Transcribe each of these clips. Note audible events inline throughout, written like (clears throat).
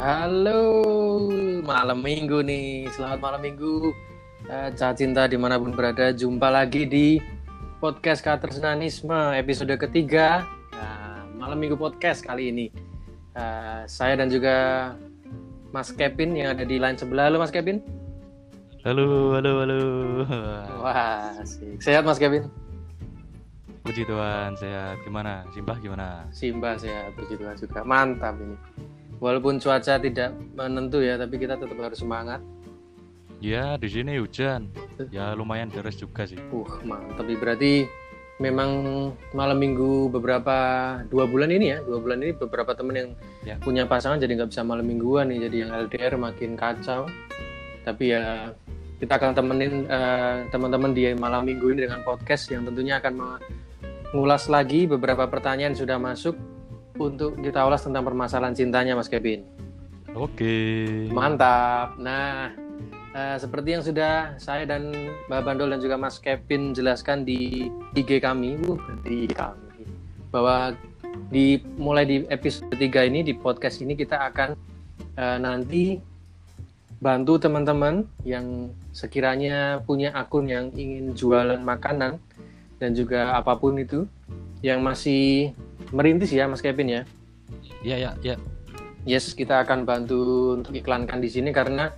Halo, malam minggu nih. Selamat malam minggu. Uh, Cinta di mana pun berada, jumpa lagi di podcast Katersenanisme episode ketiga. Uh, malam minggu podcast kali ini. Uh, saya dan juga Mas Kevin yang ada di line sebelah. Halo Mas Kevin. Halo, halo, halo. Wah, asik. sehat Mas Kevin? Puji Tuhan, sehat. Gimana? Simbah gimana? Simbah sehat, puji Tuhan juga. Mantap ini walaupun cuaca tidak menentu ya tapi kita tetap harus semangat. Ya di sini hujan. Ya lumayan deras juga sih. Uh mantap berarti memang malam minggu beberapa dua bulan ini ya dua bulan ini beberapa temen yang ya. punya pasangan jadi nggak bisa malam mingguan nih jadi yang LDR makin kacau. Tapi ya kita akan temenin uh, teman-teman di malam minggu ini dengan podcast yang tentunya akan mengulas lagi beberapa pertanyaan sudah masuk untuk kita ulas tentang permasalahan cintanya Mas Kevin. Oke. Mantap. Nah, uh, seperti yang sudah saya dan Mbak Bandol dan juga Mas Kevin jelaskan di IG kami, uh, di kami, bahwa di mulai di episode 3 ini di podcast ini kita akan uh, nanti bantu teman-teman yang sekiranya punya akun yang ingin jualan makanan dan juga apa pun itu yang masih merintis ya Mas Kevin ya. Iya ya ya. Yes, kita akan bantu untuk iklankan di sini karena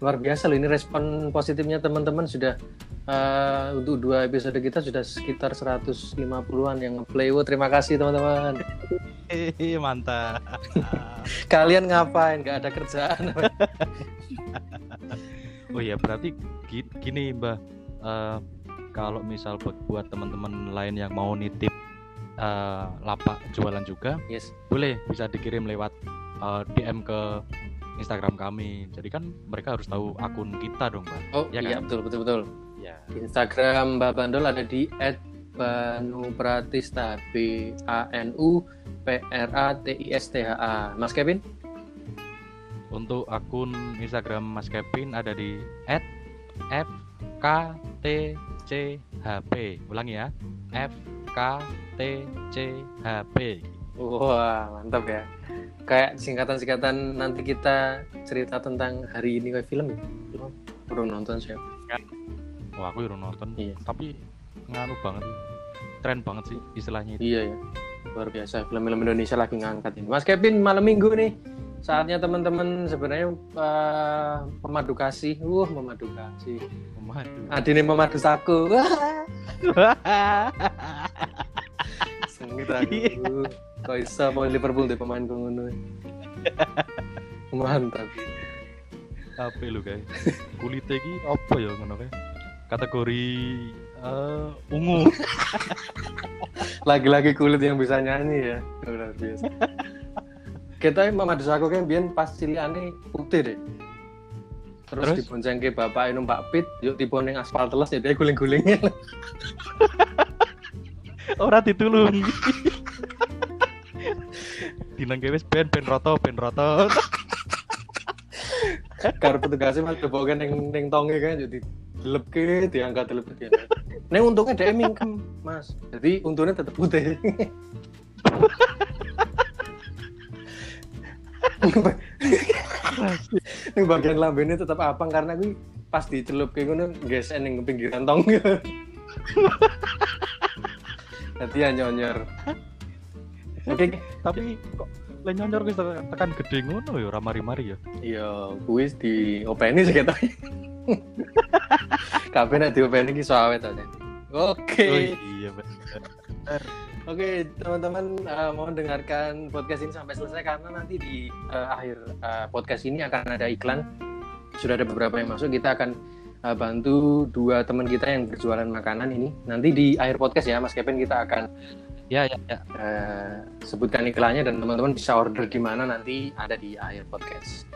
luar biasa loh ini respon positifnya teman-teman sudah uh, untuk dua episode kita sudah sekitar 150-an yang play. Wow, terima kasih teman-teman. Mantap. (laughs) Kalian ngapain? Gak ada kerjaan. (laughs) oh ya berarti gini Mbak. Uh, kalau misal buat teman-teman lain yang mau nitip uh, lapak jualan juga, yes. boleh bisa dikirim lewat uh, eh, DM ke Instagram kami. Jadi kan mereka harus tahu akun kita dong, Mbak. Oh ya iya kan? betul betul betul. Ya. Instagram Mbak Bandol ada di @banupratista B A N U P R A T I S T H A. Mas Kevin? Untuk akun Instagram Mas Kevin ada di @fktchp. Ulangi ya. F K T C H P. Wah mantap ya. Kayak singkatan-singkatan nanti kita cerita tentang hari ini kayak film ya. Belum, nonton sih. Oh aku belum nonton. Iya. Tapi nganu banget. Tren banget sih istilahnya itu. Iya ya. Luar biasa film-film Indonesia lagi ngangkat ini. Mas Kevin malam minggu nih saatnya teman-teman sebenarnya uh, pemadu kasih, uh memadu kasih, memadu. Adine memadu saku. (laughs) Sengit aku. (laughs) Iya. Kok bisa mau Liverpool deh pemain ngono. (laughs) Mantap. Apa lu guys? Kulitnya ki apa ya ngono kayak? Kategori uh, ungu. (laughs) Lagi-lagi kulit yang bisa nyanyi ya. Luar biasa. Kita Mama aku kan biar pas aneh putih deh. Terus, Terus? dibonceng ke bapak numpak pit, yuk tipe aspal telas ya dia guling-gulingnya. Ora ditulungi. Dinang wis ben ben roto ben roto. Karo petugasnya mas debokan neng neng tonge kan jadi dilep ke diangkat dilep ke Neng untungnya dia mingkem mas. Jadi untungnya tetap putih. Ini bagian lambene tetap apa karena gue pas dicelup kayak ngono guys ning pinggiran tong. Nanti ya nyonyor. Oke, tapi kok le nyonyor wis tekan gede ngono ya ora mari-mari ya. Iya, kuwi di openi sih ketok. (laughs) Kabeh nek di openi ki awet aja. Oke. Oh, iya benar. Oke, teman-teman uh, mohon dengarkan podcast ini sampai selesai karena nanti di uh, akhir uh, podcast ini akan ada iklan. Sudah ada beberapa yang masuk, kita akan uh, bantu dua teman kita yang berjualan makanan ini. Nanti di akhir podcast ya, Mas Kevin kita akan ya ya, ya. Uh, sebutkan iklannya dan teman-teman bisa order di mana nanti ada di akhir podcast.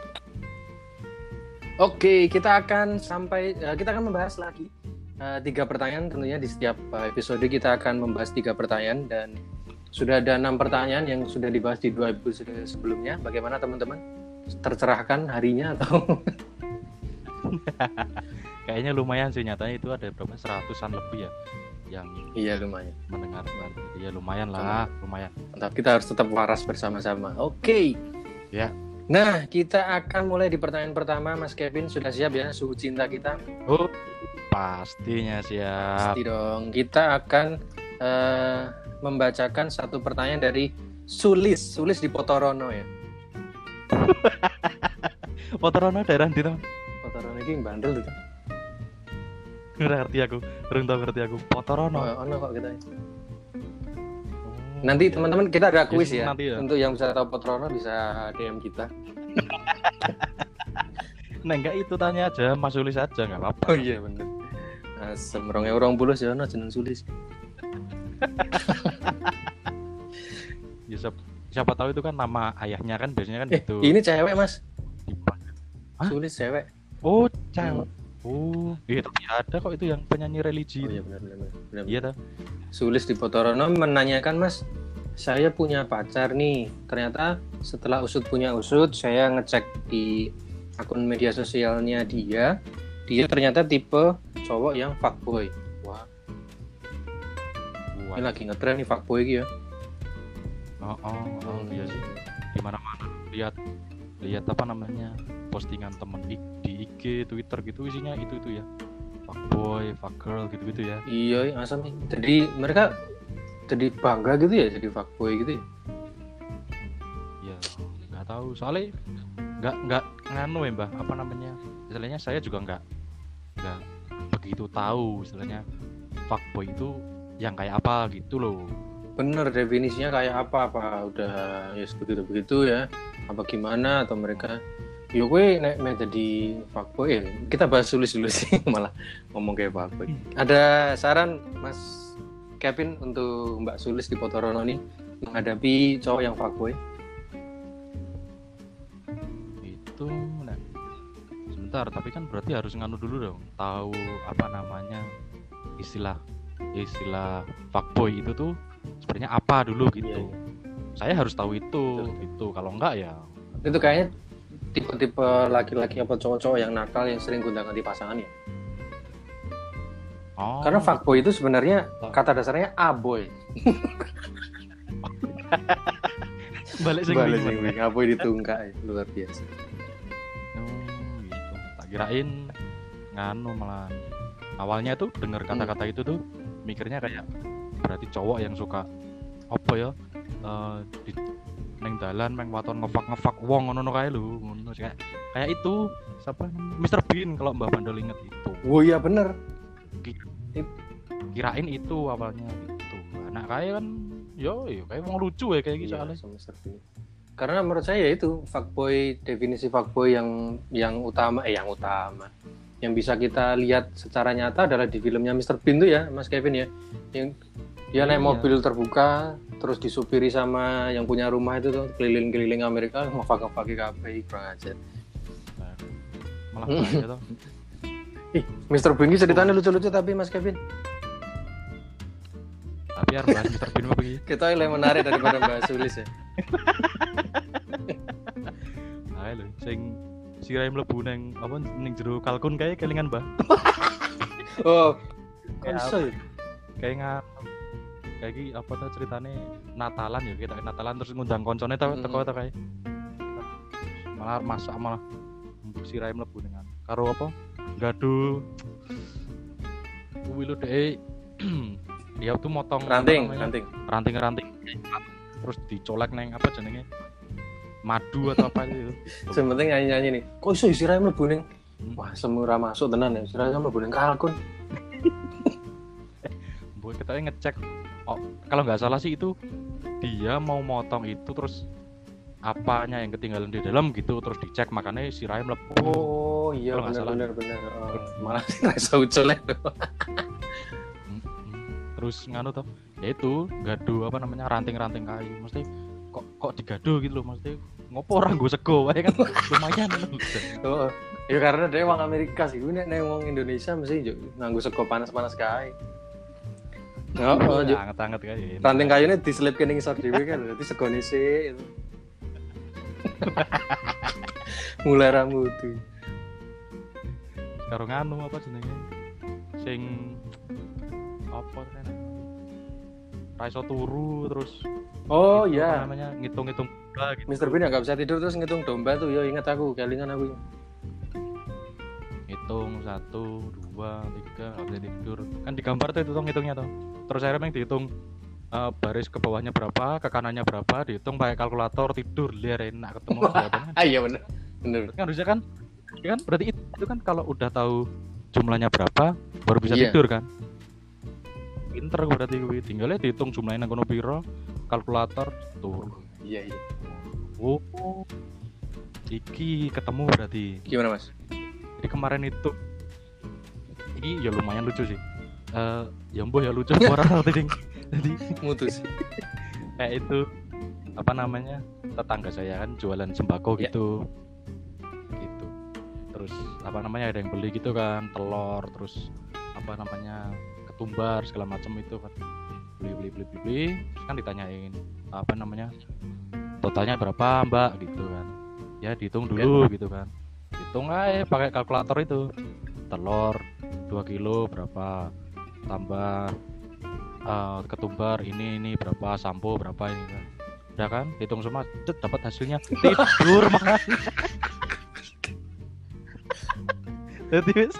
Oke, kita akan sampai uh, kita akan membahas lagi uh, tiga pertanyaan tentunya di setiap uh, episode kita akan membahas tiga pertanyaan dan sudah ada enam pertanyaan yang sudah dibahas di dua episode sebelumnya. Bagaimana teman-teman? Tercerahkan harinya atau? (laughs) (laughs) Kayaknya lumayan sih nyatanya itu ada berapa seratusan lebih ya yang iya lumayan mendengarkan. Iya lumayan lah, lumayan. Mantap kita harus tetap waras bersama-sama. Oke. Okay. Ya. Nah, kita akan mulai di pertanyaan pertama, Mas Kevin. Sudah siap ya suhu cinta kita? Oh, pastinya siap. Pasti dong. Kita akan eh, membacakan satu pertanyaan dari Sulis, Sulis di Potorono ya. (laughs) Potorono daerah di? Potorono ini bandel tuh. Nggak ngerti aku, belum tahu ngerti aku. Potorono. Oh, ono kok kita. Nanti teman-teman kita ada kuis Yes, ya. nanti ya. Untuk yang bisa tahu Potorono bisa DM kita. (laughs) Nah, enggak itu tanya aja, Mas Sulis aja nggak apa-apa. Oh iya bener. Asem rong orang bulus ya ono jeneng Sulis. (laughs) Ya, siapa, siapa tahu itu kan nama ayahnya kan biasanya kan Eh, gitu. ini cewek, Mas. Hah? Sulis cewek. Oh, cewek. Oh, iya tapi ada kok itu yang penyanyi religi. Oh iya benar benar. Iya dah. Sulis di Potorono menanyakan Mas, saya punya pacar nih. Ternyata setelah usut punya usut, saya ngecek di akun media sosialnya dia, dia ternyata tipe cowok yang fuckboy. Wah, Wah. ini lagi ngetren nih fuckboy gitu ya. Oh, oh, oh, iya sih. Di mana-mana lihat lihat apa namanya? postingan temen di IG, Twitter gitu isinya itu itu ya. Fuckboy, fuckgirl gitu-gitu ya. Iya, asam nih. Jadi mereka jadi bangga gitu ya, jadi fuckboy gitu ya. Ya, nggak tahu. Soalnya nggak nggak nganu ya, Mbah. Apa namanya? Istilahnya saya juga nggak nggak begitu tahu istilahnya fuckboy itu yang kayak apa gitu loh. Bener definisinya kayak apa? Apa udah ya begitu begitu ya? Apa gimana? Atau mereka Yo gue nek nek jadi fuckboy ya. Kita bahas sulis dulu sih (laughs) malah ngomong kayak fuckboy. Ada saran Mas Kevin untuk Mbak Sulis di Potorono nih menghadapi cowok yang fuckboy? itu nah, sebentar tapi kan berarti harus nganu dulu dong tahu apa namanya istilah istilah fuckboy itu tuh sebenarnya apa dulu gitu Iya, saya harus tahu itu Betul. gitu kalau enggak ya Itu kayaknya tipe-tipe laki-laki apa cowok-cowok yang nakal yang sering gonta-ganti pasangan ya. oh Karena fuckboy itu sebenarnya kata dasarnya aboy. balik sing Balik sing aboy ditungkak ya. luar biasa. Oh, gitu. tak kirain nganu malah awalnya tuh dengar kata-kata itu tuh mikirnya kayak berarti cowok yang suka apa ya eh, di neng dalan meng waton ngefak ngefak wong ngono kae lho ngono kayak kayak itu siapa? Mr Bean kalau Mbak Bandel inget itu Oh iya bener. kirain itu awalnya gitu anak kayak kan yo yo kayak wong lucu ya kayak gitu Iya, soalnya Mr. Bean. Karena menurut saya ya itu fuckboy definisi fuckboy yang yang utama eh yang utama yang bisa kita lihat secara nyata adalah di filmnya Mr. Bean tuh ya Mas Kevin ya yang dia naik Iya. mobil terbuka terus disupiri sama yang punya rumah itu tuh keliling-keliling Amerika (laughs) ngefak ngefak kabeh kurang aja. malah bahaya tuh (laughs) Ih, Mr. Bean ini ceritanya lucu-lucu tapi Mas Kevin tapi harus bahas Mr Bean apa begini (laughs) kita yang menarik daripada Mbak Sulis ya. Ayo lho, sing sirai mlebu neng apa ning jero kalkun kayak kelingan Mbah. Oh, Kayak konsol. Kayak nga kayak iki apa tuh ceritane Natalan ya kita Natalan terus ngundang koncone tau Mm-mm. teko ta kae. Malah masak malah sirai mlebu dengan karo apa? Gaduh. Kuwi dek. (clears throat) Dia tuh motong Ranting, namanya, ranting. ranting-ranting terus dicolek neng apa jenenge madu atau apa itu Sementing nyanyi-nyanyi nih. Kok iso isirai mlebu ning Hmm. Wah, semurah masuk tenan ya. Isirai mlebu ning kalkun. (laughs) Boy kita ngecek oh kalau nggak salah sih itu dia mau motong itu terus apanya yang ketinggalan di dalam gitu terus dicek makanya si Rai melepuh. Oh, iya benar benar benar. Oh, (laughs) malah rasa ucul ya. terus nganu tuh ya itu gaduh apa namanya ranting-ranting kayu. Mesti kok kok digado gitu loh mesti ngopo orang gue sego wae kan. (laughs) Lumayan. Oh, ya karena dia wong Amerika sih. Gue nek wong Indonesia mesti jo nganggo sego panas-panas kae. Oh, oh, anget-anget kayak ranting ning isor dhewe kan. Dadi segone sik. itu. Mulai rambut tuh. karo nganu apa jenenge sing apa kan raiso turu terus Oh itu apa iya. namanya ngitung-ngitung domba gitu. Mr. Bean nggak bisa tidur terus ngitung domba tuh. Yo ingat aku, kelingan aku. Hitung satu, dua, tiga, nggak bisa tidur. Kan di gambar tuh itu tuh ngitungnya tuh. Terus akhirnya memang dihitung eh, baris ke bawahnya berapa, ke kanannya berapa, dihitung pakai kalkulator tidur liar enak ketemu. Ah iya bener. Bener. Kan harusnya kan, ya kan berarti itu, itu kan kalau udah tahu jumlahnya berapa baru bisa Iya. tidur kan. Pinter berarti gue tinggalnya dihitung jumlahnya kono piro, kalkulator tur. Iya iya. Oh, iki ketemu berarti. Gimana mas? Jadi kemarin itu ini ya lumayan lucu sih. Eh ya mbah ya lucu orang (laughs) tadi. Jadi Mutus. kayak itu apa namanya? Tetangga saya kan jualan sembako Ya. gitu. Gitu. Terus apa namanya ada yang beli gitu kan, telur, terus apa namanya? ketumbar segala macam itu kan. Beli beli beli beli, beli. Terus kan ditanyain apa namanya? Totalnya berapa, Mbak gitu kan. Ya dihitung dulu gitu kan. Hitung aja pakai kalkulator itu. Telur 2 kilo berapa? Tambah eh, ketumbar ini ini berapa? Sampo berapa ini kan. Udah kan? Hitung semua, cet, dapat hasilnya tidur makan. (laughs) Jadi wis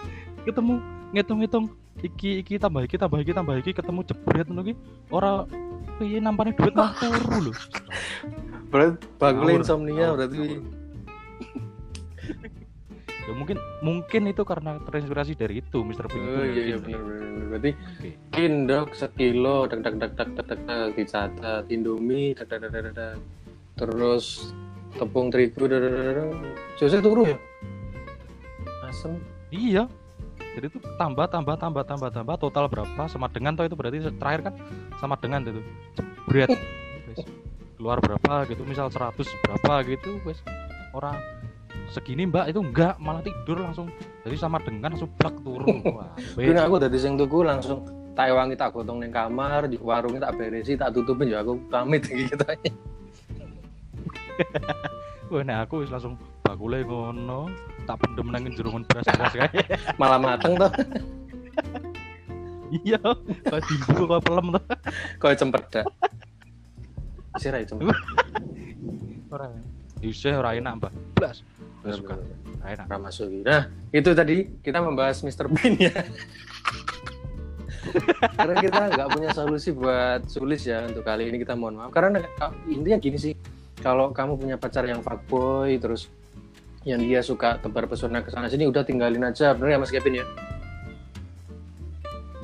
ketemu ngitung-ngitung iki iki tambah iki tambah iki tambah iki ketemu jebret ngono ki ora piye nampane duit nang turu lho. Berarti Ngawur. insomnia berarti. (laughs) Ya mungkin mungkin itu karena terinspirasi dari itu Mr. Bean itu Oh iya iya mungkin. benar benar. Berarti Oke. kindok sekilo dak dak dak dak dak dicatat Indomie dak dak dak dak. Terus tepung terigu dak dak dak turu ya? Asem. Iya. Jadi itu tambah tambah tambah tambah tambah total berapa sama dengan toh itu berarti terakhir kan sama dengan itu. Wes. Keluar berapa gitu misal 100 berapa gitu wes orang segini mbak itu enggak malah tidur langsung. Jadi sama dengan langsung plak turun. (laughs) Wah aku dadi sing tuku langsung tak ewangi tak gotong ning kamar, di warungnya tak beresi, tak tutupin ya aku pamit (laughs) gitu. (laughs) Wah, nah aku langsung bakule ngono tak pendem nang jerungan beras-beras kae. Malah mateng tuh, iya kok dibuka kok pelem tuh koyo cempedak. Sira itu. ora. Isih ora enak mbak. Blas Bener, suka enak Ora masuk gitu. Nah, itu tadi kita membahas Mr. Bean ya. (laughs) Karena kita nggak punya solusi buat sulis ya untuk kali ini kita mohon maaf. Karena ka- intinya gini sih, kalau kamu punya pacar yang fuckboy terus yang dia suka tebar pesona ke sana sini udah tinggalin aja, bener ya Mas Kevin ya?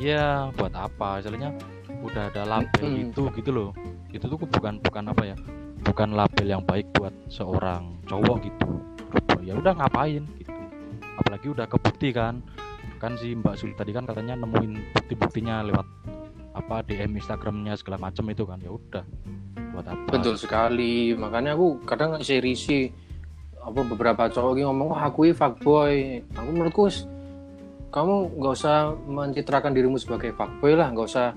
Iya, buat apa? Istilahnya udah ada label Mm-mm. itu gitu loh. Itu tuh bukan bukan apa ya? Bukan label yang baik buat seorang cowok gitu. Ya udah ngapain gitu. Apalagi udah kebukti kan. Kan si Mbak Suli tadi kan katanya nemuin bukti-buktinya lewat apa DM Instagramnya segala macam itu kan. Ya udah. Buat apa? Betul sekali. Makanya aku kadang ngasih risi apa beberapa cowok ini ngomong wah aku ini fuckboy. Aku menurutku kamu nggak usah mencitrakan dirimu sebagai fuckboy lah, nggak usah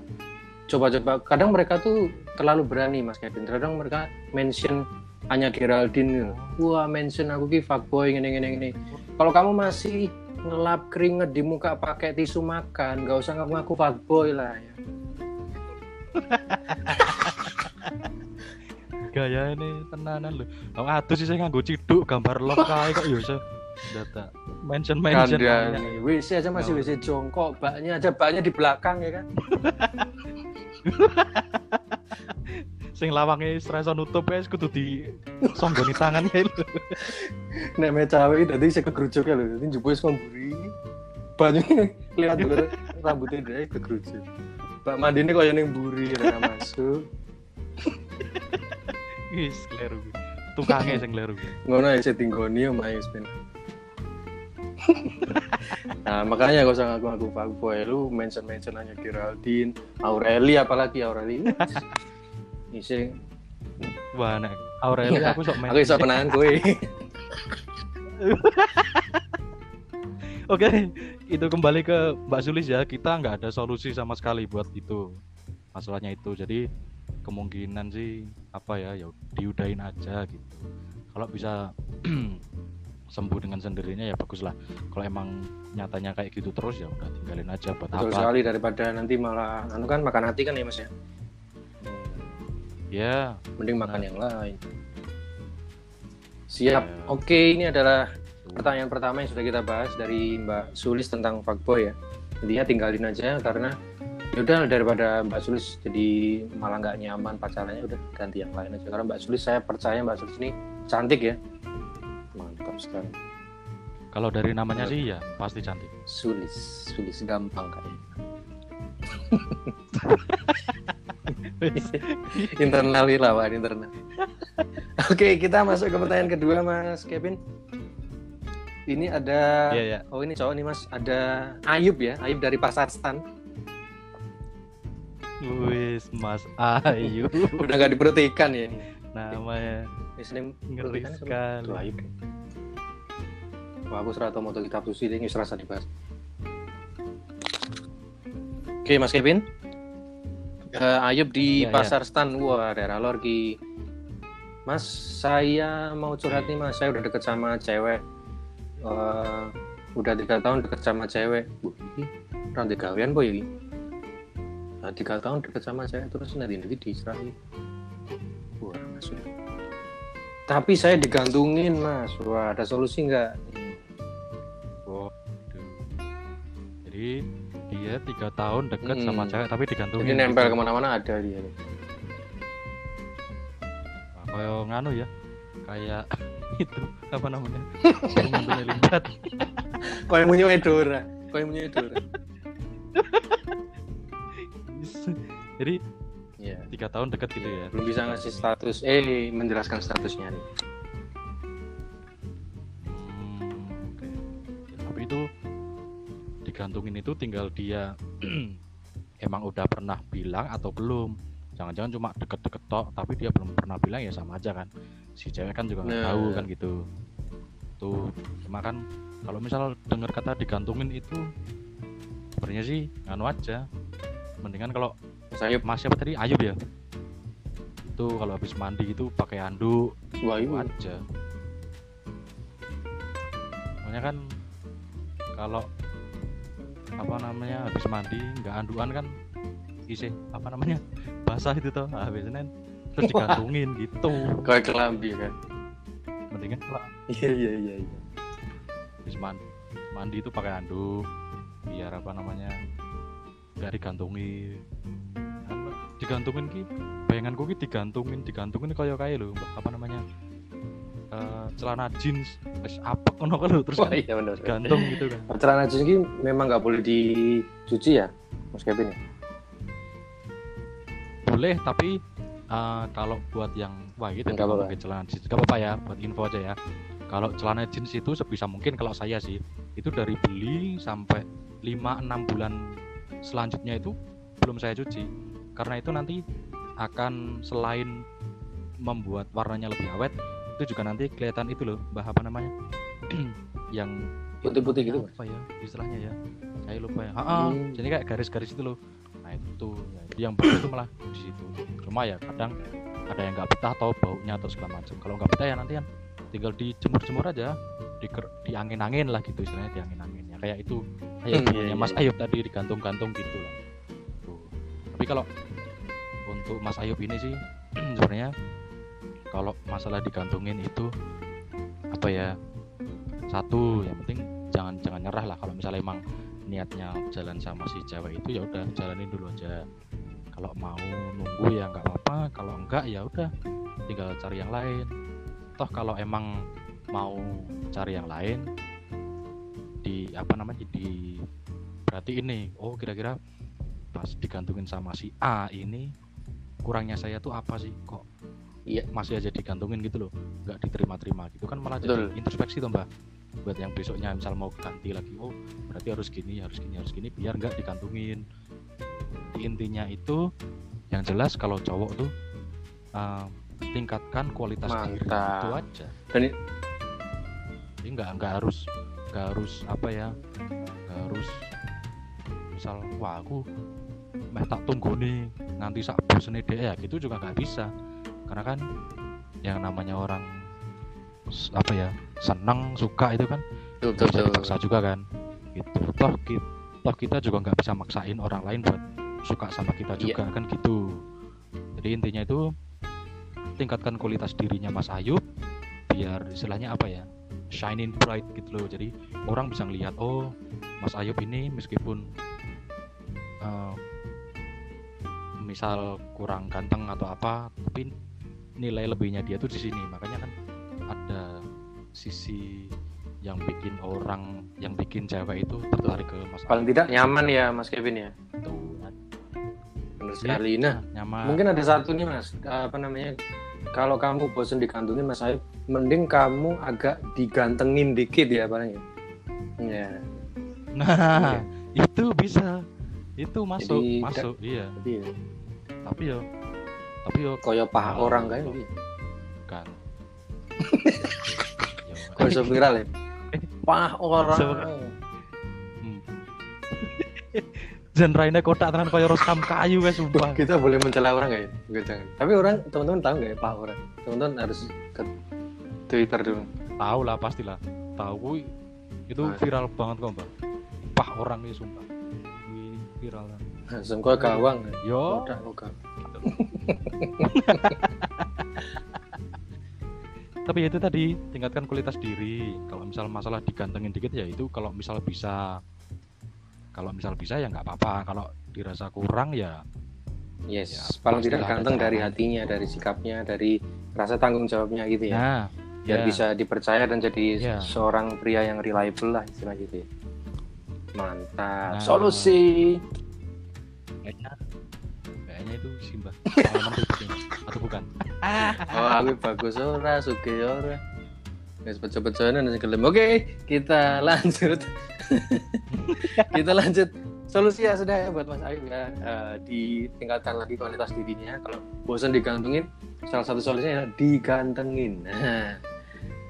coba-coba. Kadang mereka tuh terlalu berani Mas Kevin. Kadang mereka mention hanya Geraldine. Wah mention aku ki fuckboy gini gini gini. Kalau kamu masih ngelap keringet di muka pakai tisu makan, nggak usah ngaku-ngaku fuckboy lah ya. (laughs) Gaya ini tenanan loh. Wong atus sih saya nganggo ciduk gambar love (laughs) kae kok ya iso. Data mention mention. Kandang WC aja masih Ya. WC jongkok, baknya aja baknya di belakang ya kan. (laughs) sing lawange stresa nutup wis kudu di songgoni tangan kae lho. Nek me cawe iki dadi sing kegerujuk ya lho, dadi njupuk wis ngomburi. Banyu lihat dulu rambutnya dia kegerujuk. Mbak mandine koyo ning mburi ora masuk. Wis kleru. Tukange sing kleru. Ngono ya setting goni omahe wis ben. Nah makanya gak usah ngaku-ngaku fuckboy lu mention-mention hanya Geraldine, Aureli apalagi Aureli. Isi Wah, nek Aureli Iya, aku sok main. aku iso menahan kowe. (laughs) Oke, itu kembali ke Mbak Sulis ya. Kita nggak ada solusi sama sekali buat itu. Masalahnya itu. Jadi kemungkinan sih apa ya, ya diudahin aja gitu. Kalau bisa (clears throat) sembuh dengan sendirinya ya bagus lah. Kalau emang nyatanya kayak gitu terus ya udah tinggalin aja buat Betul apa. sekali daripada nanti malah anu kan makan hati kan ya Mas ya. Ya mending makan Nah. yang lain. Siap. Ya. oke ini adalah pertanyaan pertama yang sudah kita bahas dari Mbak Sulis tentang fuckboy ya. Intinya tinggalin aja karena yaudah daripada Mbak Sulis jadi malah nggak nyaman pacarannya udah ganti yang lain aja. Karena Mbak Sulis saya percaya Mbak Sulis ini cantik ya. Mantap sekali. Kalau dari namanya sih ya pasti cantik. Sulis. Sulis gampang kayaknya (laughs) (laughs) internal lawan internal. (laughs) Oke kita masuk ke pertanyaan kedua Mas Kevin. Ini ada Iya, iya. oh ini cowok nih Mas. Ada Ayub ya Ayub dari Pasar Stan. Wis Mas Ayu (laughs) udah nggak diperhatikan ya ini. Namanya Islam ngeri sama- sekali. Tuh, Ayub. Wah, aku serata mau kitab suci ini serasa dibahas. Oke Mas Kevin Eh, Ayub di Ya, ya. Pasar Stan wah daerah Lorki Mas saya mau curhat nih Mas. Saya udah deket sama cewek. Eh, udah tiga tahun deket sama cewek. Wah, ini rantai gawean boy ini nah, tiga tahun deket sama cewek terus nanti nanti diserahin wah mas tapi saya digantungin mas. Wah ada solusi nggak? Waduh. jadi dia tiga tahun deket Hmm. sama cewek tapi digantungin jadi nempel gitu. ke mana-mana ada dia Nah, kayak nganu ya kayak (laughs) itu apa namanya Mantunya limbat kau (laughs) yang punya Edora yang punya Edora (laughs) jadi Iya. tiga tahun deket gitu ya belum bisa ngasih status eh menjelaskan statusnya nih Hmm, oke. Ya, tapi itu digantungin itu tinggal dia (clears throat) emang udah pernah bilang atau belum. Jangan-jangan cuma deket-deket tok tapi dia belum pernah bilang ya sama aja kan. Si cewek kan juga nggak Nah. tahu kan gitu. Tuh cuma kan kalau misal dengar kata digantungin itu sebenarnya sih nganu aja. Mendingan kalau Mas Ayub mas siapa tadi? Ayub ya? Itu kalau habis mandi itu pakai handuk wah itu Ayub. aja. Soalnya kan kalau apa namanya habis mandi nggak anduan kan isi apa namanya (laughs) basah itu toh nah, biasanya terus digantungin gitu. Kau kelambi kan? Mendingan kalau iya iya iya iya. Habis mandi, mandi itu pakai handuk biar apa namanya nggak digantungin. Digantungin ki bayanganku ki digantungin digantungin kayak kayak lo apa namanya eh, celana jeans terus apa ngono kan terus wah kan iya benar gantung gitu kan. Celana jeans ini memang nggak boleh dicuci ya Mas Kevin ya? Boleh tapi eh, kalau buat yang wah gitu Nggak apa-apa. pakai celana jeans. Nggak apa-apa ya buat info aja ya. Kalau celana jeans itu sebisa mungkin kalau saya sih itu dari beli sampai 5-6 bulan selanjutnya itu belum saya cuci. Karena itu nanti akan selain membuat warnanya lebih awet itu juga nanti kelihatan itu loh mbah apa namanya (clears throat) yang putih-putih gitu apa ya istilahnya ya. Saya lupa ya. Ha-ha, Hmm. jadi kayak garis-garis itu loh. Nah itu ya, jadi yang bagus itu malah di situ. Cuma ya kadang ada yang nggak betah atau baunya atau segala macam. Kalau nggak betah ya nanti kan tinggal dijemur-jemur aja di di angin-angin lah gitu istilahnya di angin-angin ya. Kayak itu. Kayak Hmm, punya iya, Mas? iya. Ayub tadi digantung-gantung gitu lah. Tuh. tapi kalau untuk Mas Ayub ini sih (clears throat) sebenarnya kalau masalah digantungin itu apa ya satu yang penting jangan jangan nyerah lah. Kalau misalnya emang niatnya jalan sama si cewek itu ya udah jalanin dulu aja. Kalau mau nunggu ya nggak apa-apa kalau enggak ya udah tinggal cari yang lain. Toh kalau emang mau cari yang lain di apa namanya di berarti ini oh kira-kira pas digantungin sama si A ini kurangnya saya tuh apa sih? Kok Iya. masih aja digantungin gitu loh nggak diterima-terima gitu. Kan malah jadi Betul. introspeksi tuh mbak. Buat yang besoknya misal mau ganti lagi oh berarti harus gini harus gini harus gini biar nggak digantungin. Intinya itu yang jelas kalau cowok tuh uh, tingkatkan kualitas diri itu aja. Dan jadi nggak nggak harus nggak harus apa ya nggak harus misal wah aku meh tak tunggu nih nanti sak dia ya gitu juga nggak bisa karena kan yang namanya orang apa ya senang suka itu kan betul betul. dipaksa juga kan gitu. Toh kita toh kita juga nggak bisa maksain orang lain buat suka sama kita Iya. juga kan gitu. Jadi intinya itu tingkatkan kualitas dirinya Mas Ayub biar istilahnya apa ya shining bright gitu loh. Jadi orang bisa ngelihat oh Mas Ayub ini meskipun uh, misal kurang ganteng atau apa tapi nilai lebihnya dia tuh di sini. Makanya kan ada sisi yang bikin orang yang bikin cewek itu tertarik ke Mas paling tidak nyaman ya Mas Kevin ya? Tuh, benar Iya, sekali. Nah nyaman. mungkin ada satu nih Mas. Apa namanya? Kalau kamu bosan digantungin Mas Ayub mending kamu agak digantengin dikit ya paling ya. Ya nah itu bisa. Itu masuk Jadi, masuk iya. iya. Tapi yo tapi yo koyo paha orang kayak gitu kan (laughs) koyo iso viral ya paha orang Hmm. Jan raine kotak tenan kaya roskam kayu wes sumpah. kita boleh mencela orang nggak ya jangan tapi orang teman-teman tahu nggak ya paha orang teman-teman harus ke Twitter dulu Tahu lah pastilah. Tahu itu Ah. viral banget kok, Mbak. Pah orang ini sumpah. Wih, viral. langsung kau gawang Yo, Kodak, kodak. Tapi itu tadi tingkatkan kualitas diri. Kalau misal masalah digantengin dikit ya itu kalau misal bisa kalau misal bisa ya nggak apa-apa. Kalau dirasa kurang ya Yes, Ya, paling tidak ganteng dari hatinya, dari sikapnya, dari rasa tanggung jawabnya gitu ya. nah Biar ya. bisa dipercaya dan jadi Ya. seorang pria yang reliable lah istilah gitu ya. Mantap. Nah. Solusi. kayaknya kayaknya itu Simba. Pengalaman pribadi, Mas. atau bukan? Oh, aku bagus ora, suge ora. Wes beco-beconan dan gelem. Oke, kita lanjut. (laughs) kita lanjut. Solusi ya sudah ya buat Mas Ayu ya. Eh, ditingkatkan lagi kualitas dirinya. Kalau bosan digantungin, salah satu solusinya adalah digantengin. Nah,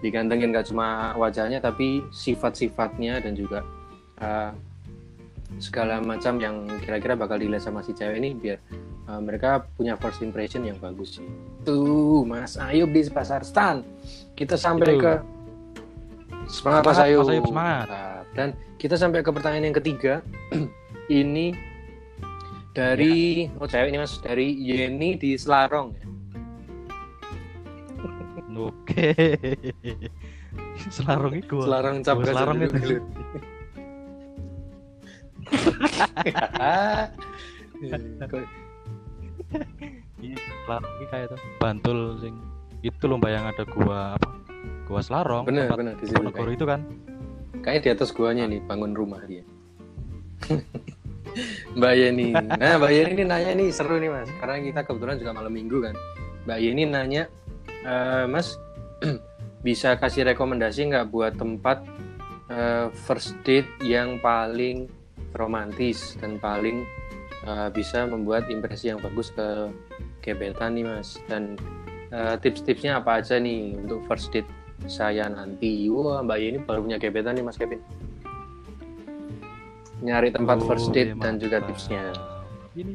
digantengin gak cuma wajahnya tapi sifat-sifatnya dan juga eh, segala macam yang kira-kira bakal dilihat sama si cewek ini biar eh, mereka punya first impression yang bagus sih. Tuh, Mas Ayub di Pasar Stan. Kita sampai Itu. ke semangat Mas Ayub. Mas Ayub, semangat. Dan kita sampai ke pertanyaan yang ketiga. (clears throat) ini dari oh cewek ini Mas dari Yeni di Selarong ya. (laughs) Oke. Selarong itu. Selarong cap Selarong itu. (laughs) (laughs) Selarong ini kayak tuh Bantul sing itu lomba yang ada gua apa? Gua Selarong. bener tempat bener di situ Ponorogo kayak. itu kan. Kayaknya di atas guanya nih bangun rumah dia. Mbak Yeni. Nah, Mbak Yeni ini nanya nih seru nih Mas. Karena kita kebetulan juga malam Minggu kan. Mbak Yeni nanya, "Eh, Mas, (clears throat) bisa kasih rekomendasi nggak buat tempat eh, first date yang paling romantis dan paling eh, bisa membuat impresi yang bagus ke gebetan nih Mas. Dan eh, tips-tipsnya apa aja nih untuk first date saya nanti. Wah, Mbak Yeni baru punya gebetan nih Mas Kevin. Nyari tempat Oh, first date iya, dan juga tipsnya. Ini.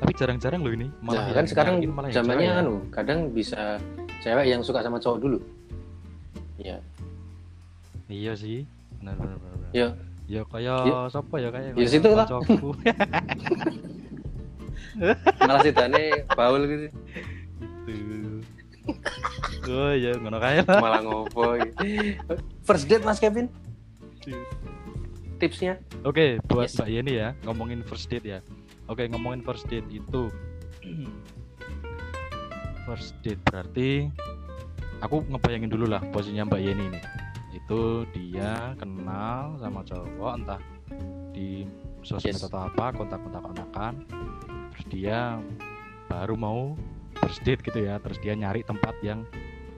Tapi jarang-jarang loh ini. Nah, yang kan sekarang malah zamannya ya. anu, kadang bisa cewek yang suka sama cowok dulu. Ya, Iya sih. Benar benar benar. benar. ya, Ya kayak Ya. siapa ya kayak Ya, situ lah. (laughs) malah si Dane baul gitu, Gitu. Oh iya ngono kae lah. malah ngopo. gitu. First date Mas Kevin, tipsnya? Oke, buat Yes. Mbak Yeni ya, ngomongin first date ya. Oke, ngomongin first date itu first date berarti aku ngebayangin dulu lah posisinya Mbak Yeni ini. Itu dia kenal sama cowok entah di sosmed Yes. atau apa, kontak-kontak-kontakan. Terus dia baru mau first date gitu ya. Terus dia nyari tempat yang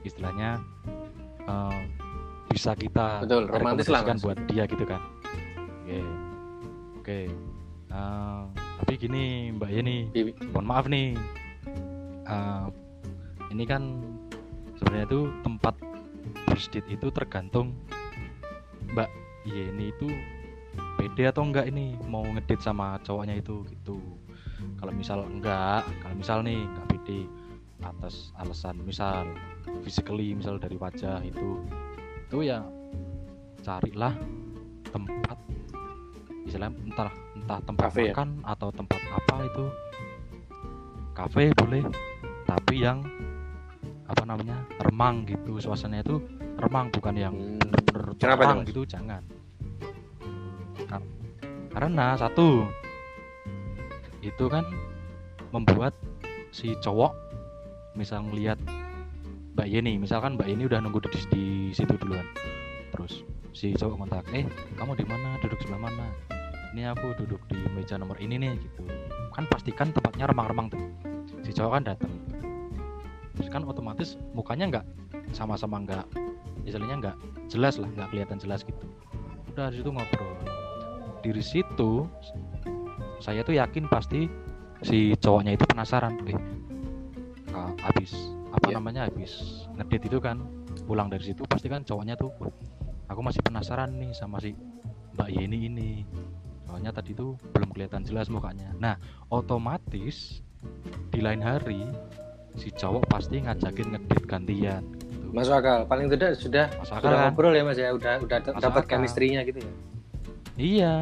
istilahnya eh, bisa kita Betul, romantis lah, buat dia gitu kan. Oke. Oke. Nah, tapi gini Mbak Yeni, Bi- mohon maaf nih. Eh, ini kan sebenarnya itu tempat first date itu tergantung Mbak Yeni itu pede atau enggak ini mau ngedate sama cowoknya itu gitu. Kalau misal enggak, kalau misal nih enggak pede atas alasan misal physically misal dari wajah itu itu ya carilah tempat istilahnya entah entah tempat Cafe ya? makan atau tempat apa itu kafe boleh tapi yang apa namanya remang gitu suasananya itu remang bukan yang Hmm. bener-bener Kenapa terang tuh, Mas? gitu jangan. Kar- karena satu itu kan membuat si cowok misal ngelihat Mbak Yeni misalkan Mbak Yeni udah nunggu di, di situ duluan terus si cowok kontak eh kamu di mana? Duduk sebelah mana? Ini aku duduk di meja nomor ini nih gitu. Kan pastikan tempatnya remang-remang tuh. Si cowok kan datang terus kan otomatis mukanya nggak sama-sama nggak istilahnya nggak jelas lah nggak kelihatan jelas gitu. Udah di situ ngobrol. Dari situ saya tuh yakin pasti si cowoknya itu penasaran. Eh ah, habis apa Iya. namanya habis ngedit itu kan pulang dari situ pasti kan cowoknya tuh "Wah, aku masih penasaran nih sama si Mbak Yeni ini soalnya tadi tuh belum kelihatan jelas mukanya. Nah otomatis di lain hari si cowok pasti ngajakin ngedit gantian. Masuk akal. Paling tidak sudah Masuk sudah akal kan? ngobrol ya Mas ya, udah udah dapat chemistry-nya gitu ya. Iya.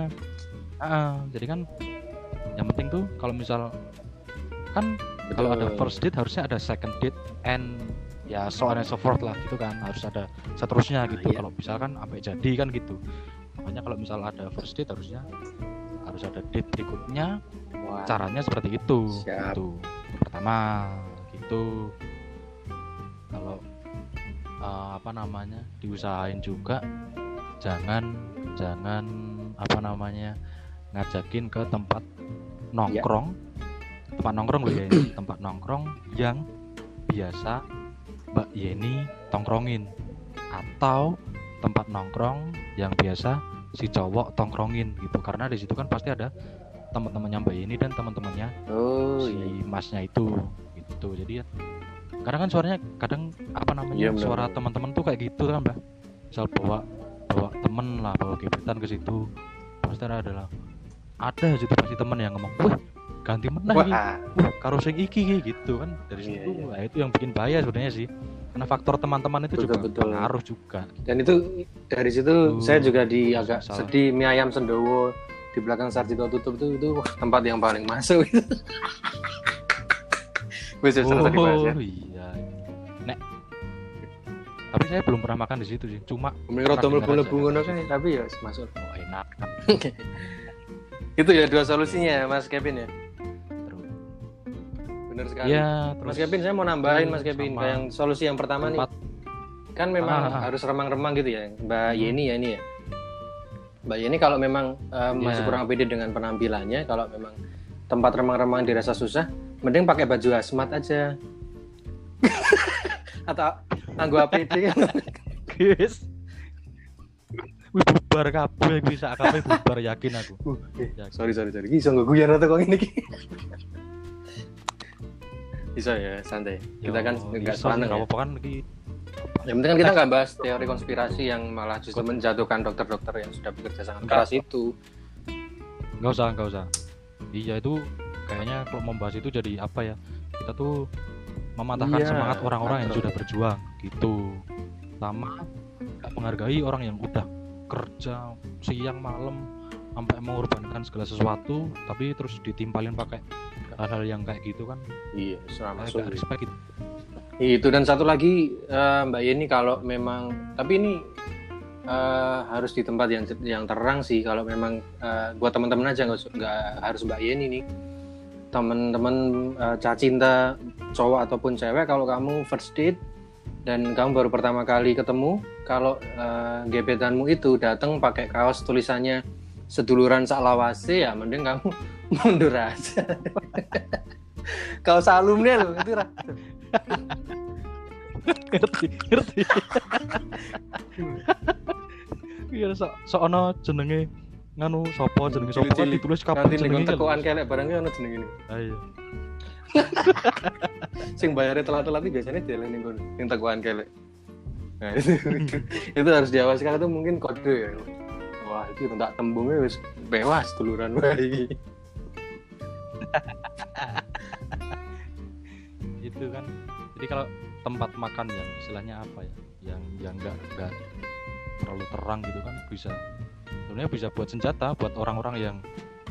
Ah, jadi kan yang penting tuh kalau misal kan kalau ada first date harusnya ada second date and ya so on and so forth lah gitu kan harus ada seterusnya Nah, gitu iya. kalau misalkan sampai jadi kan gitu makanya kalau misal ada first date harusnya harus ada date berikutnya Wah. caranya seperti itu Siap. gitu pertama gitu kalau eh, apa namanya diusahain juga. Jangan jangan apa namanya ngajakin ke tempat nongkrong. Tempat nongkrong loh ya ini, (clears throat) tempat nongkrong yang biasa Mbak Yeni tongkrongin. Atau tempat nongkrong yang biasa si cowok tongkrongin gitu. Karena di situ kan pasti ada teman-temannya Mbak Yeni dan teman-temannya Oh si iya. masnya itu gitu. Jadi ya kadang kan suaranya kadang apa namanya Iya, benar, suara teman-teman tuh kayak gitu kan mbak misal bawa bawa temen lah bawa gebetan ke situ pasti ada adalah ada situ pasti temen yang ngomong wah ganti menah iki Wah, wah karo sing iki iki," gitu kan dari Iya, situ iya. nah, itu yang bikin bahaya sebenarnya sih karena faktor teman-teman itu Betul, juga betul. pengaruh juga dan itu dari situ Tuh, saya juga di agak salah. sedih mie ayam sendowo di belakang Sarjito tutup itu itu wah, tempat yang paling masuk itu. Wes wes, terus dibahas ya. oh iya tapi saya belum pernah makan di situ sih cuma Pernah dengar mlebu-mlebu ngono kan tapi ya masuk. oh, enak (laughs) Itu ya dua solusinya Mas Kevin ya. terus Benar sekali. ya terus Mas Kevin saya mau nambahin Mas Kevin sama Kayak yang solusi yang pertama nih tempat kan memang Ah, ah. harus remang-remang gitu ya Mbak Hmm. Yeni ya ini ya Mbak Yeni kalau memang eh, masih Ya. kurang pede dengan penampilannya kalau memang tempat remang-remang dirasa susah mending pakai baju hazmat aja (laughs) atau nganggo APD (laughs) guys Wih bubar kabeh bisa kabeh bubar yakin aku. Yakin. sorry sorry sorry iso nggak guyon atau kok ini bisa (laughs) ya santai kita kan Yo, nggak iso sih, sepaneng nggak ya. apa-apa kan iki. yang penting kan kita nggak bahas teori konspirasi yang malah justru menjatuhkan dokter-dokter yang sudah bekerja sangat Enggak. keras itu Nggak usah, nggak usah. Iya itu kayaknya kalau membahas itu jadi apa ya? Kita tuh mematahkan Iya, semangat orang-orang yang sudah berjuang gitu. Sama nggak menghargai orang yang udah kerja siang malam sampai mengorbankan segala sesuatu tapi terus ditimpalin pakai hal-hal yang kayak gitu kan iya selama agak respect gitu. itu dan satu lagi eh, Mbak Yeni kalau memang tapi ini eh, harus di tempat yang yang terang sih kalau memang eh, buat teman-teman aja nggak harus Mbak Yeni nih teman-teman eh, cacinta cowok ataupun cewek kalau kamu first date dan kamu baru pertama kali ketemu kalau eh, gebetanmu itu datang pakai kaos tulisannya seduluran saklawase ya mending kamu (laughs) mundur aja. (laughs) Kaos alumni loh itu ngerti ngerti. Iya so sono jenenge nganu sopo jenenge? Sopo kan ditulis kapan nanti jenenge? kan. tekoan kelek barangnya ono jeneng ini. Ayo (laughs) sing bayarnya telat-telat itu biasanya dia ning kono yang tekoan kelek nah itu. (laughs) Itu harus diawasi. Karena itu mungkin kode ya. Wah itu tak tembungnya wis bewas duluran wae (laughs) itu kan. Jadi kalau tempat makan yang istilahnya apa ya? Yang yang enggak enggak terlalu terang gitu kan bisa sebenarnya bisa buat senjata buat orang-orang yang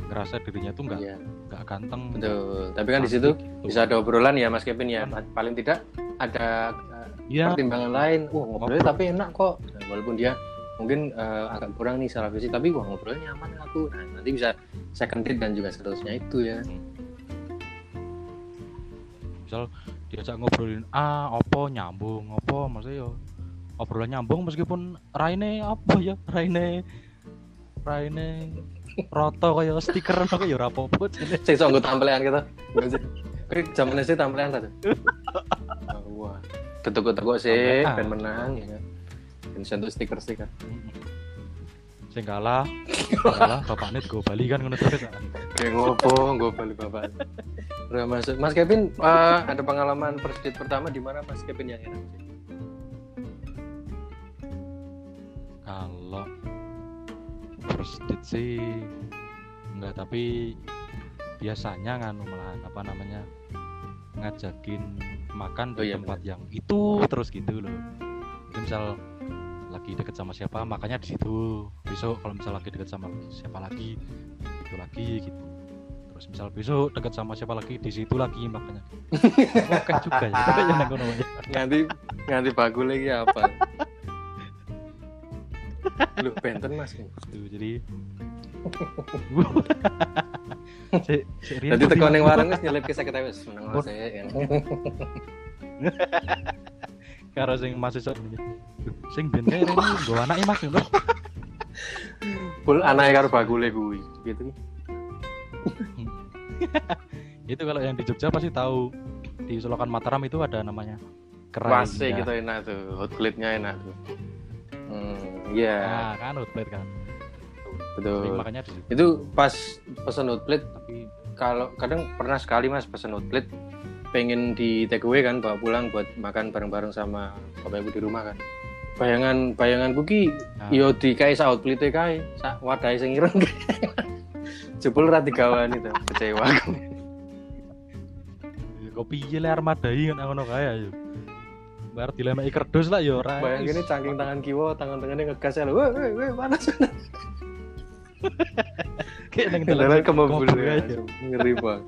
ngerasa dirinya tuh enggak Iya. nggak ganteng betul. tapi kan di situ Gitu. bisa ada obrolan ya Mas Kevin ya. Paling tidak ada eh, Iya, pertimbangan lain. Wah ngobrolnya Ngobrol. tapi enak kok. Nah, walaupun dia mungkin eh, agak kurang nih secara fisik tapi wah ngobrolnya nyaman aku. Nah, nanti bisa second date dan juga seterusnya itu ya. Misal diajak ngobrolin ah opo nyambung opo maksudnya yo obrolan nyambung meskipun raine apa ya raine raine roto kaya stiker (laughs) kaya ya ora apa-apa jane. saya so nggak tampilan kita Nggak sih Oke, zaman SD tampilan tadi wah tetuk-tetuk sih ben menang ya ben sentuh stiker-stiker sing kalah sing kalah bapaknya go Bali kan ngono terus Kayak ngopo, gue balik bapak. Udah masuk. Mas Kevin, eh, ada pengalaman first date pertama di mana Mas Kevin yang enak? sih? kalau first date sih. Enggak tapi biasanya nganu malahan apa namanya ngajakin makan Oh di iya, tempat yang itu terus gitu loh. Jadi misal lagi deket sama siapa makanya di situ. Besok kalau misal lagi deket sama siapa lagi itu lagi gitu. Terus misal besok deket sama siapa lagi di situ lagi makanya oke (laughs) juga ya. (laughs) Nganti nganti bagus lagi apa? (laughs) Lu benten Mas. Tuh, jadi teko bingung. ning warung wis nyelip ke sakit wis seneng Mas. ya. karo sing mahasiswa ini. Sing ben kae rene nggo anake Mas ngono. Full anake karo bagule kuwi. Gitu. (laughs) Itu kalau yang di Jogja pasti tahu di Solokan Mataram itu ada namanya kerai. Wase Indah. gitu enak tuh. Hot enak tuh. Hmm, iya, Nah, kan outlet kan. Sering betul. makanya di situ. Itu pas pesen hot plate Tapi kalau kadang pernah sekali mas pesen outlet pengen di take away kan bawa pulang buat makan bareng-bareng sama bapak ibu di rumah kan bayangan bayanganku ki Nah. yo di kae sa outlet kae sak wadahe sing ireng (laughs) jebul ra digawan itu kecewa aku kopi piye le armadai kan ngono kae ayo. Bar dilemeki kerdus lah ya ora. bayang gini cangking tangan kiwo tangan tangannya ngegas ya weh weh weh panas. (laughs) Kayak ning kendaraan ke mobil Kobul ya ngeri banget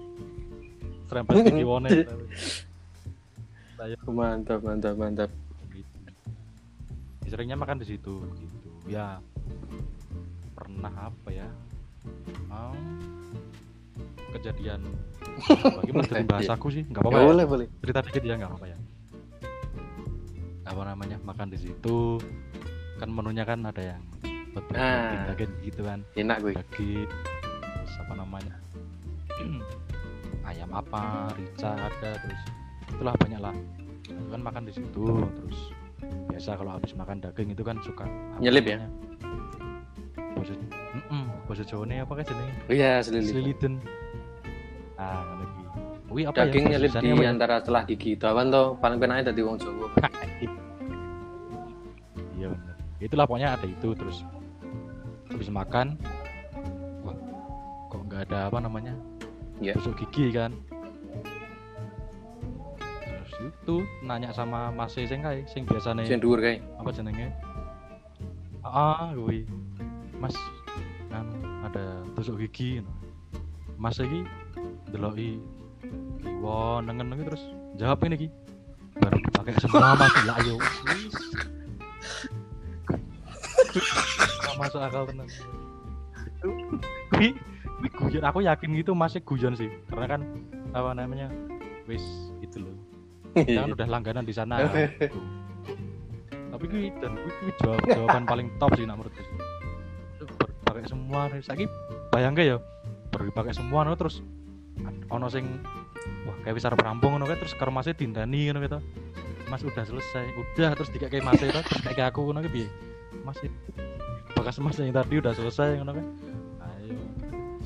Serempet di kiwone. (laughs) mantap mantap mantap. Gitu. Ya, seringnya makan di situ gitu. Ya pernah apa ya? Mau kejadian. (laughs) Bagaimana dari bahasaku sih? Nggak apa-apa ya. boleh boleh. Cerita dikit ya nggak apa-apa ya apa namanya makan di situ. Kan menunya kan ada yang buat Nah. daging gitu kan. Enak gue. Daging terus apa namanya? (clears throat) Ayam apa rica ada terus itulah banyak lah Itu kan makan di situ terus biasa kalau habis makan daging itu kan suka Nyelip ya? basa mm Jawa nih apa kan jenenge? Oh iya selili. Seliliten ah iki Kuwi apa daging ya nyelip di apa ya? antara setelah gigi tawan tuh paling penaknya dari wong Jawa (laughs) Iya benar. Itulah pokoknya ada itu terus habis makan wah kok nggak ada apa namanya Iya. tusuk gigi kan terus itu nanya sama Mas sing kae sing biasane sing dhuwur kae apa jenenge ah kuwi Mas kan ada tusuk gigi. Mas iki ndeloki kiwa nengen iki terus. Jawab ini iki baru dipakai semua mas. Lah ayo masuk akal tenan. Itu kuwi kuwi guyon aku yakin gitu masih guyon sih. Karena kan apa namanya wis itu loh. Kita kan udah langganan di sana. Tapi kuwi dan kuwi jawab jawaban paling top sih nak menurutku dipakai semua saiki bayangke ya dipakai semua terus ono sing wah kayak bisa rampung ngono terus karo masih dindani ngono gitu mas udah selesai. Udah terus dikek mas itu terus kayak aku ngono piye? Mas itu bekas mas yang tadi udah selesai ngono kan ayo.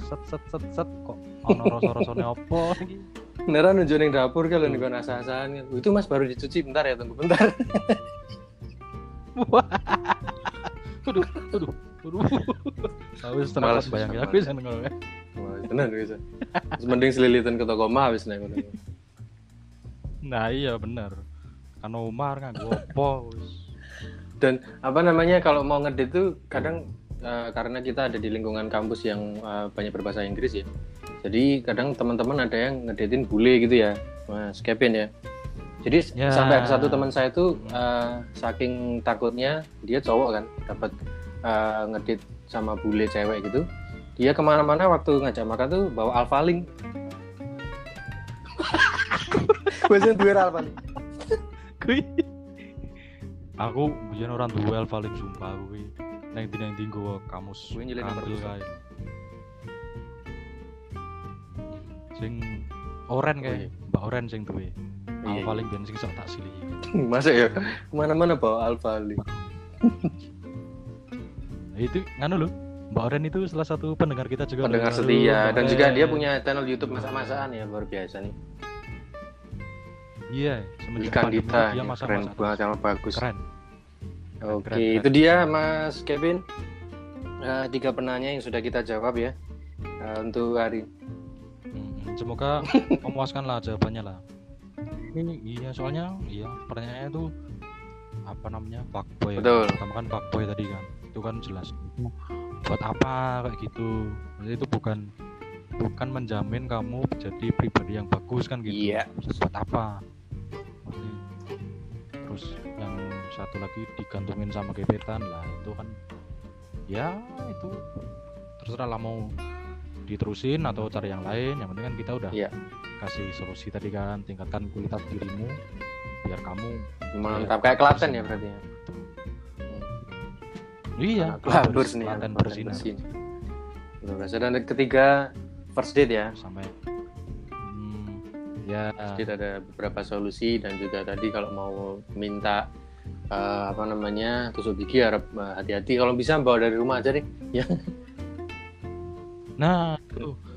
Set set set set kok ono rasa-rasane opo iki ning dapur kalau nih asa-asaan kan. Itu mas baru dicuci bentar ya tunggu bentar. (laughs) Wah. Aduh, aduh, aduh. Aku ngono kan. Wah, tenan bisa. Terus mending selilitan ke toko mah wis nek. Nah, iya bener. Kan Umar kan opo wis. Dan apa namanya kalau mau ngedit tuh kadang eh, karena kita ada di lingkungan kampus yang eh, banyak berbahasa Inggris ya. Jadi kadang teman-teman ada yang ngedetin bule gitu ya, Mas Kevin ya. Jadi Ya. sampai ada satu teman saya tuh eh, saking takutnya dia cowok kan dapat eh, ngedit sama bule cewek gitu. Dia ke mana-mana waktu ngajak makan tuh bawa Alphalink. (laughs) Biasanya dua Alphalink. Kui. Aku biyen orang duwe Alphalink sumpah aku kuwi. Nang ndi nang ndi nggawa kamus Kuwi nyilih nomor. Sing oren kae, iya. Mbak Oren sing duwe. Iya, Alphalink ben sing sok tak silih. (laughs) Masa ya ke mana-mana bawa Alphalink. Nah, itu nganu lho. Mbak Oren itu salah satu pendengar kita juga. Pendengar Halo, setia dan juga dia punya channel YouTube masak-masakan ya luar biasa nih. Iya, semenjak Ikan Dita dia ya, masak keren banget channel bagus. Keren. Oke, keren, keren. itu dia Mas Kevin. Eh, tiga penanya yang sudah kita jawab ya eh, untuk hari. Mm, Semoga (laughs) memuaskan lah jawabannya lah. Ini iya soalnya iya pertanyaannya itu apa namanya fuckboy. Betul. Pertama kan fuckboy tadi kan. Itu kan jelas. Buat apa kayak gitu. Jadi itu bukan bukan menjamin kamu jadi pribadi yang bagus kan gitu. Iya. Buat apa? Nanti Terus yang satu lagi digantungin sama gebetan lah itu kan ya itu terserah lah mau diterusin atau cari yang lain yang penting kan kita udah Iya. Kasih solusi tadi kan tingkatkan kualitas dirimu biar kamu Mantap kayak Klaten ya berarti ya. iya Klaten nih. Klaten bersinar. Dan ketiga first date ya. sampai hmm, ya Jadi ada beberapa solusi dan juga tadi kalau mau minta eh, apa namanya tusuk gigi harap eh, hati-hati kalau bisa bawa dari rumah aja deh. (laughs) nah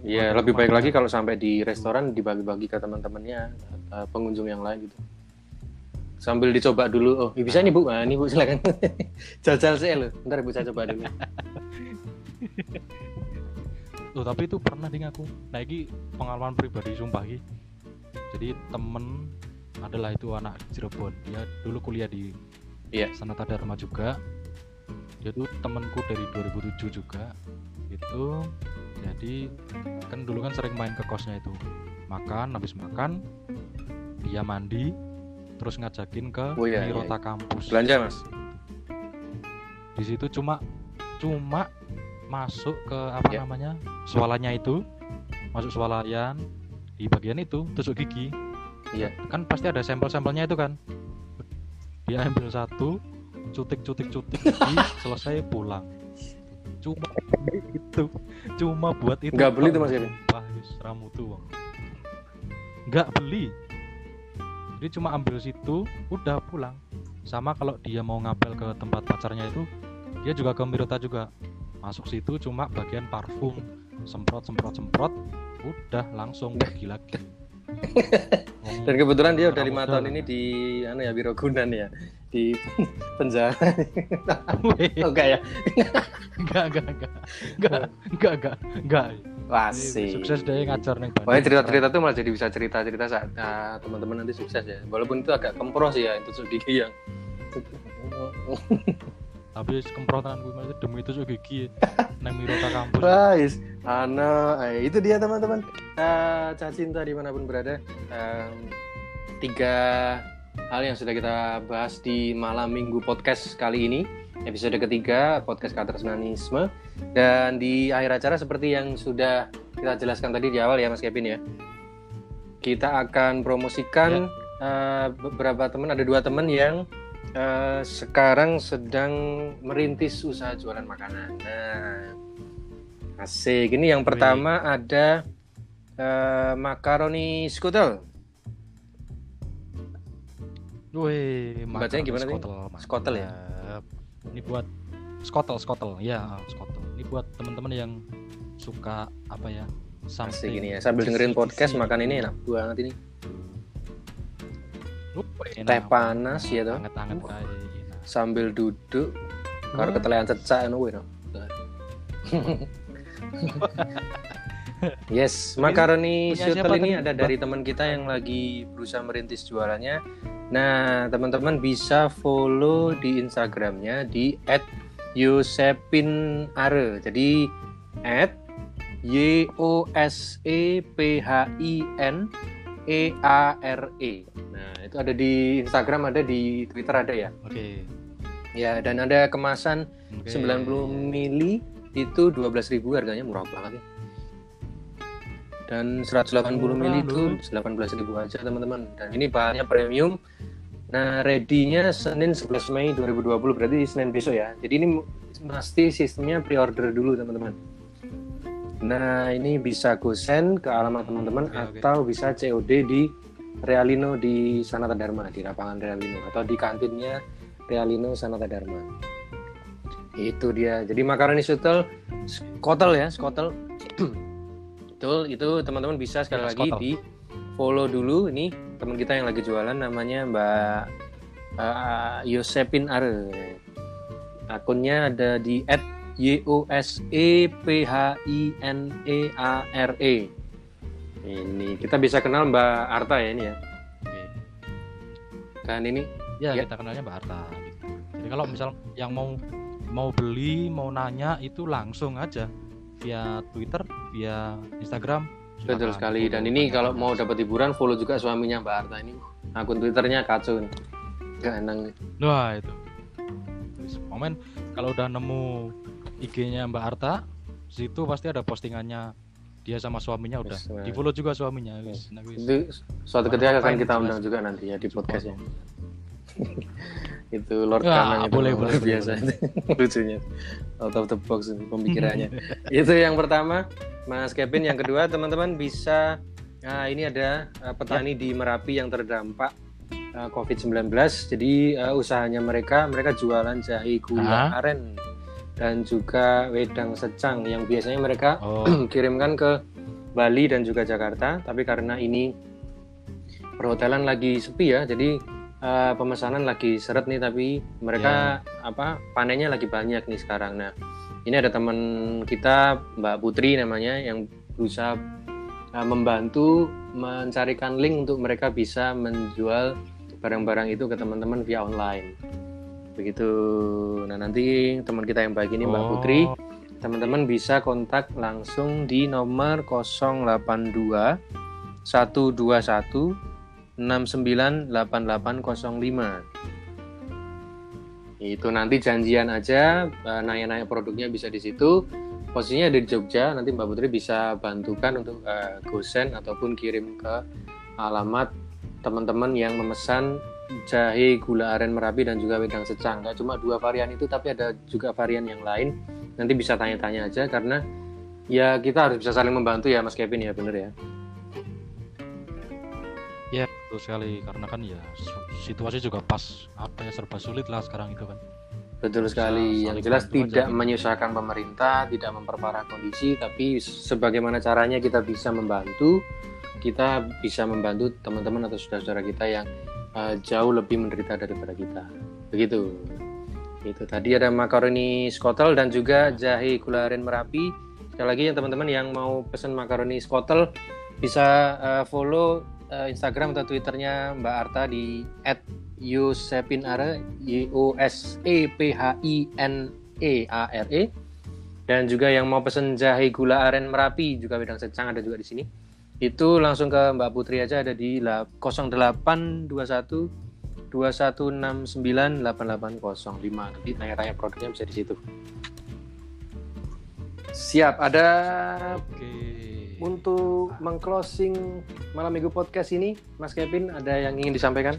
Iya, lebih baik lagi kalau sampai di restoran dibagi-bagi ke teman-temannya eh, pengunjung yang lain gitu. Sambil dicoba dulu. Oh, bisa nih Bu. Nah, ini Bu silakan. (laughs) Jajal saya loh. Ntar Bu saya coba dulu. (laughs) Loh, tapi itu pernah ding aku nah ini pengalaman pribadi sumpah ki jadi temen adalah itu anak Cirebon dia dulu kuliah di Iya. Sanata Dharma juga dia tuh temenku dari 2007 juga itu jadi kan dulu kan sering main ke kosnya itu. Makan habis makan dia mandi terus ngajakin ke Oh, iya, iya, Nirota kampus. Belanja, Mas. di situ cuma cuma masuk ke apa Ya. namanya swalanya itu. Masuk swalayan di bagian itu tusuk gigi. Iya. kan pasti ada sampel-sampelnya itu kan. Dia ambil satu cutik cutik cutik gigi (laughs) selesai pulang cuma itu. Cuma buat itu. Nggak beli tuh, Mas Kevin? ramu tuh Bang. nggak beli. Jadi cuma ambil situ udah pulang. Sama kalau dia mau ngapel ke tempat pacarnya itu dia juga ke Mirota juga. Masuk situ cuma bagian parfum. Semprot semprot semprot. Udah langsung pergi lagi. (laughs) Dan kebetulan dia udah lima tahun ini di anu ya Wirogunan ya. Di (laughs) penjara. Weh, Oh, ya? (laughs) enggak enggak enggak enggak enggak enggak enggak sih. sukses deh ngajar nih Pokoknya cerita-cerita tuh malah jadi bisa cerita-cerita saat ah, teman-teman nanti sukses ya. Walaupun itu agak kempros ya itu gigi yang habis kemprotan gue itu demi itu gigi nang Mirota kampus Guys, Ana, eh, itu dia teman-teman. Eh, Cah cinta di mana pun berada. Em, tiga hal yang sudah kita bahas di malam minggu podcast kali ini. Episode ketiga podcast Katersnanisme. Dan di akhir acara seperti yang sudah kita jelaskan tadi di awal ya Mas Kevin ya. Kita akan promosikan eh, beberapa teman, ada dua teman yang eh, sekarang sedang merintis usaha jualan makanan. Nah, asik. Ini yang pertama ada eh, makaroni skutel. Wih, Bacanya makaroni gimana nih? Skotel ya? Ini buat skotel, skotel. Ya, skotel. Ini buat teman-teman yang suka apa ya? Something ini ya. Sambil dengerin podcast makan ini enak banget ini. Uh, enak, Teh panas ya toh. Anget-anget Uh. kayak enak. Sambil duduk karo Hmm. ketelean cecak ngono kuwi no. Yes, makaroni shuttle ini ada dari teman kita yang lagi berusaha merintis jualannya. Nah, teman-teman bisa follow di Instagramnya di @yosepinare. Jadi Y O S E P H I N E A R E. Nah, itu ada di Instagram, ada di Twitter ada ya. Oke. Ya, dan ada kemasan Oke. 90 mili itu 12.000 harganya murah banget ya. Dan 180 mili Murah, itu 18.000 aja teman-teman. Dan ini bahannya premium. Nah, ready-nya Senin 11 Mei 2020 berarti Senin besok ya. Jadi ini pasti sistemnya pre-order dulu teman-teman. Nah, ini bisa gosen ke alamat teman-teman oke. atau bisa COD di Realino di Sanata Dharma di lapangan Realino atau di kantinnya Realino Sanata Dharma. Itu dia. Jadi makaroni skutel skotel ya, skotel. (clears throat) Betul, itu teman-teman bisa sekali lagi skotel. di follow dulu ini teman kita yang lagi jualan namanya Mbak uh, Yosepin Are. Akunnya ada di Y O S E P H I N E A R E. Ini kita bisa kenal Mbak Arta ya ini ya. Oke. Dan ini Ya, Ya. kita kenalnya Mbak Arta. Jadi kalau misal yang mau mau beli, mau nanya itu langsung aja via Twitter, via Instagram. betul Silakan sekali. follow, Dan ini kalau mau dapat hiburan follow juga suaminya Mbak Arta ini. Uh, Akun Twitternya kacau nih. Gak enang nih. Wah, itu. Momen kalau udah nemu IG-nya Mbak Arta, situ pasti ada postingannya dia sama suaminya udah. Yes, nah. Di follow juga suaminya. wis. Nah, wis. Itu suatu ketika akan kita jelas. undang juga nanti ya di Support podcast ya. dong. Itu Lord Wah, Kanang itu. boleh, luar boleh, biasa (laughs) lucunya. Out of the box pemikirannya. Itu yang pertama Mas Kevin. Yang kedua teman-teman bisa nah ini ada uh, petani di Merapi yang terdampak uh, COVID-19 jadi uh, usahanya mereka mereka jualan jahe gula Ah. aren dan juga wedang secang yang biasanya mereka Oh, (clears throat) kirimkan ke Bali dan juga Jakarta. Tapi karena ini perhotelan lagi sepi ya jadi eh, pemesanan lagi seret nih tapi mereka apa panennya lagi banyak nih sekarang. Nah ini ada teman kita Mbak Putri namanya yang berusaha eh, membantu mencarikan link untuk mereka bisa menjual barang-barang itu ke teman-teman via online. Begitu. Nah nanti teman kita yang baik ini Mbak oh, Putri teman-teman bisa kontak langsung di nomor 082 121 698805. Itu nanti janjian aja eh, nanya-nanya produknya bisa di situ. Posisinya ada di Jogja, nanti Mbak Putri bisa bantukan untuk eh, gosen ataupun kirim ke alamat teman-teman yang memesan jahe gula aren merapi dan juga wedang secang. Nggak cuma dua varian itu, tapi ada juga varian yang lain. Nanti bisa tanya-tanya aja karena ya kita harus bisa saling membantu ya Mas Kevin ya bener ya. Betul sekali karena kan ya situasi juga pas apa ya serba sulit lah sekarang itu kan. Betul sekali. Yang jelas aja tidak gitu. menyusahkan pemerintah, tidak memperparah kondisi, tapi sebagaimana caranya kita bisa membantu, kita bisa membantu teman-teman atau saudara-saudara kita yang uh, jauh lebih menderita daripada kita. Begitu. Itu tadi ada makaroni skotel dan juga jahe gula aren merapi. Sekali lagi yang teman-teman yang mau pesen makaroni skotel bisa uh, follow uh, Instagram atau Twitternya Mbak Arta di Yosepinare Y O S E P H I N E A R E. Dan juga yang mau pesen jahe gula aren merapi juga wedang secang ada juga di sini. Itu langsung ke Mbak Putri aja ada di la- 0821 2169 8805 nanti tanya-tanya produknya bisa di situ. Siap ada Oke. Untuk mengclosing malam minggu podcast ini Mas Kevin ada yang ingin disampaikan?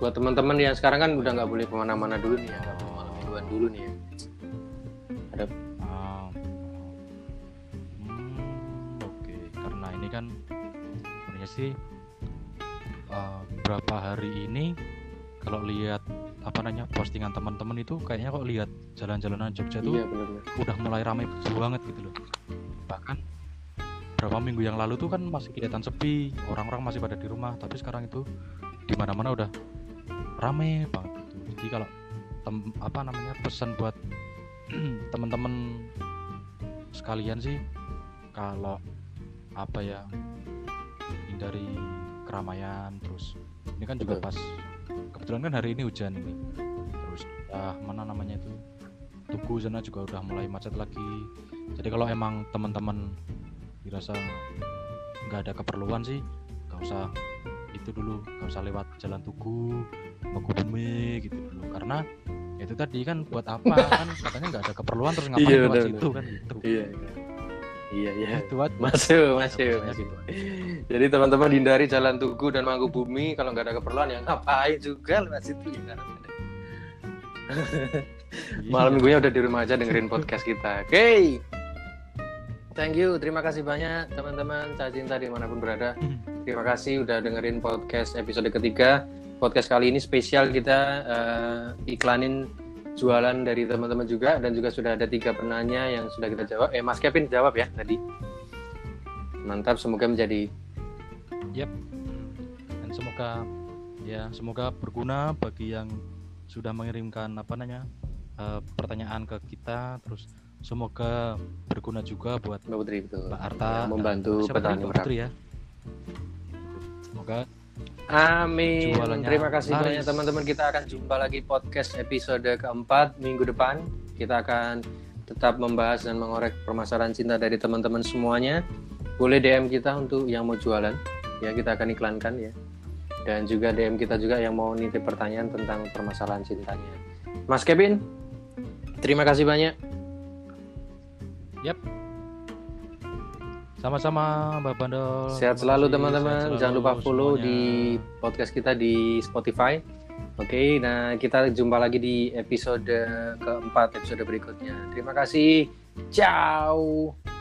Buat teman-teman yang sekarang kan udah nggak boleh ke mana-mana dulu nih ya nggak boleh malam mingguan dulu nih ya. Ah, hmm, oke. Karena ini kan sebenarnya sih uh, beberapa hari ini kalau lihat apa namanya postingan teman-teman itu kayaknya kok lihat jalan-jalanan Jogja tuh iya udah mulai ramai banget gitu loh bahkan berapa minggu yang lalu tuh kan masih kelihatan sepi orang-orang masih pada di rumah tapi sekarang itu di mana-mana udah rame banget gitu. jadi kalau tem- apa namanya pesan buat (clears throat) teman-teman sekalian sih kalau apa ya hindari keramaian terus ini kan juga Betul. pas kebetulan kan hari ini hujan ini. Terus ah mana namanya itu? Tugu sana juga udah mulai macet lagi. Jadi kalau emang teman-teman dirasa nggak ada keperluan sih nggak usah itu dulu nggak usah lewat jalan Tugu Bumi gitu dulu. Karena ya itu tadi kan buat apa? Kan katanya nggak ada keperluan terus ngapain Iya, lewat situ kan gitu. Iya iya iya itu aja masuk masuk masuk. Jadi teman-teman hindari jalan Tugu dan Mangku Bumi. Kalau nggak ada keperluan ya ngapain juga lewat situ ya kan? Iya. malam minggunya udah di rumah aja dengerin podcast kita. Oke. Thank you. Terima kasih banyak teman-teman. Cah Cinta di mana pun berada. Terima kasih udah dengerin podcast episode ketiga. Podcast kali ini spesial kita eh, iklanin jualan dari teman-teman juga dan juga sudah ada tiga penanya yang sudah kita jawab. Eh Mas Kevin jawab ya tadi. Mantap semoga menjadi dan semoga ya semoga berguna bagi yang sudah mengirimkan apa namanya eh, pertanyaan ke kita. Terus semoga berguna juga buat Mbak Putri betul. Mbak Arta Yang membantu petani Mbak. Putri ya. Semoga Amin. Jualannya Terima kasih laris. banyak teman-teman. Kita akan jumpa lagi podcast episode keempat minggu depan. Kita akan tetap membahas dan mengorek permasalahan cinta dari teman-teman semuanya. Boleh DM kita untuk yang mau jualan. Ya, kita akan iklankan ya. Dan juga DM kita juga yang mau nitip pertanyaan tentang permasalahan cintanya. Mas Kevin, terima kasih banyak. Sama-sama Mbak Bandel Sehat selalu teman-teman. Jangan lupa follow semuanya. di podcast kita di Spotify. Oke, nah kita jumpa lagi di episode keempat, episode berikutnya. Terima kasih. Ciao.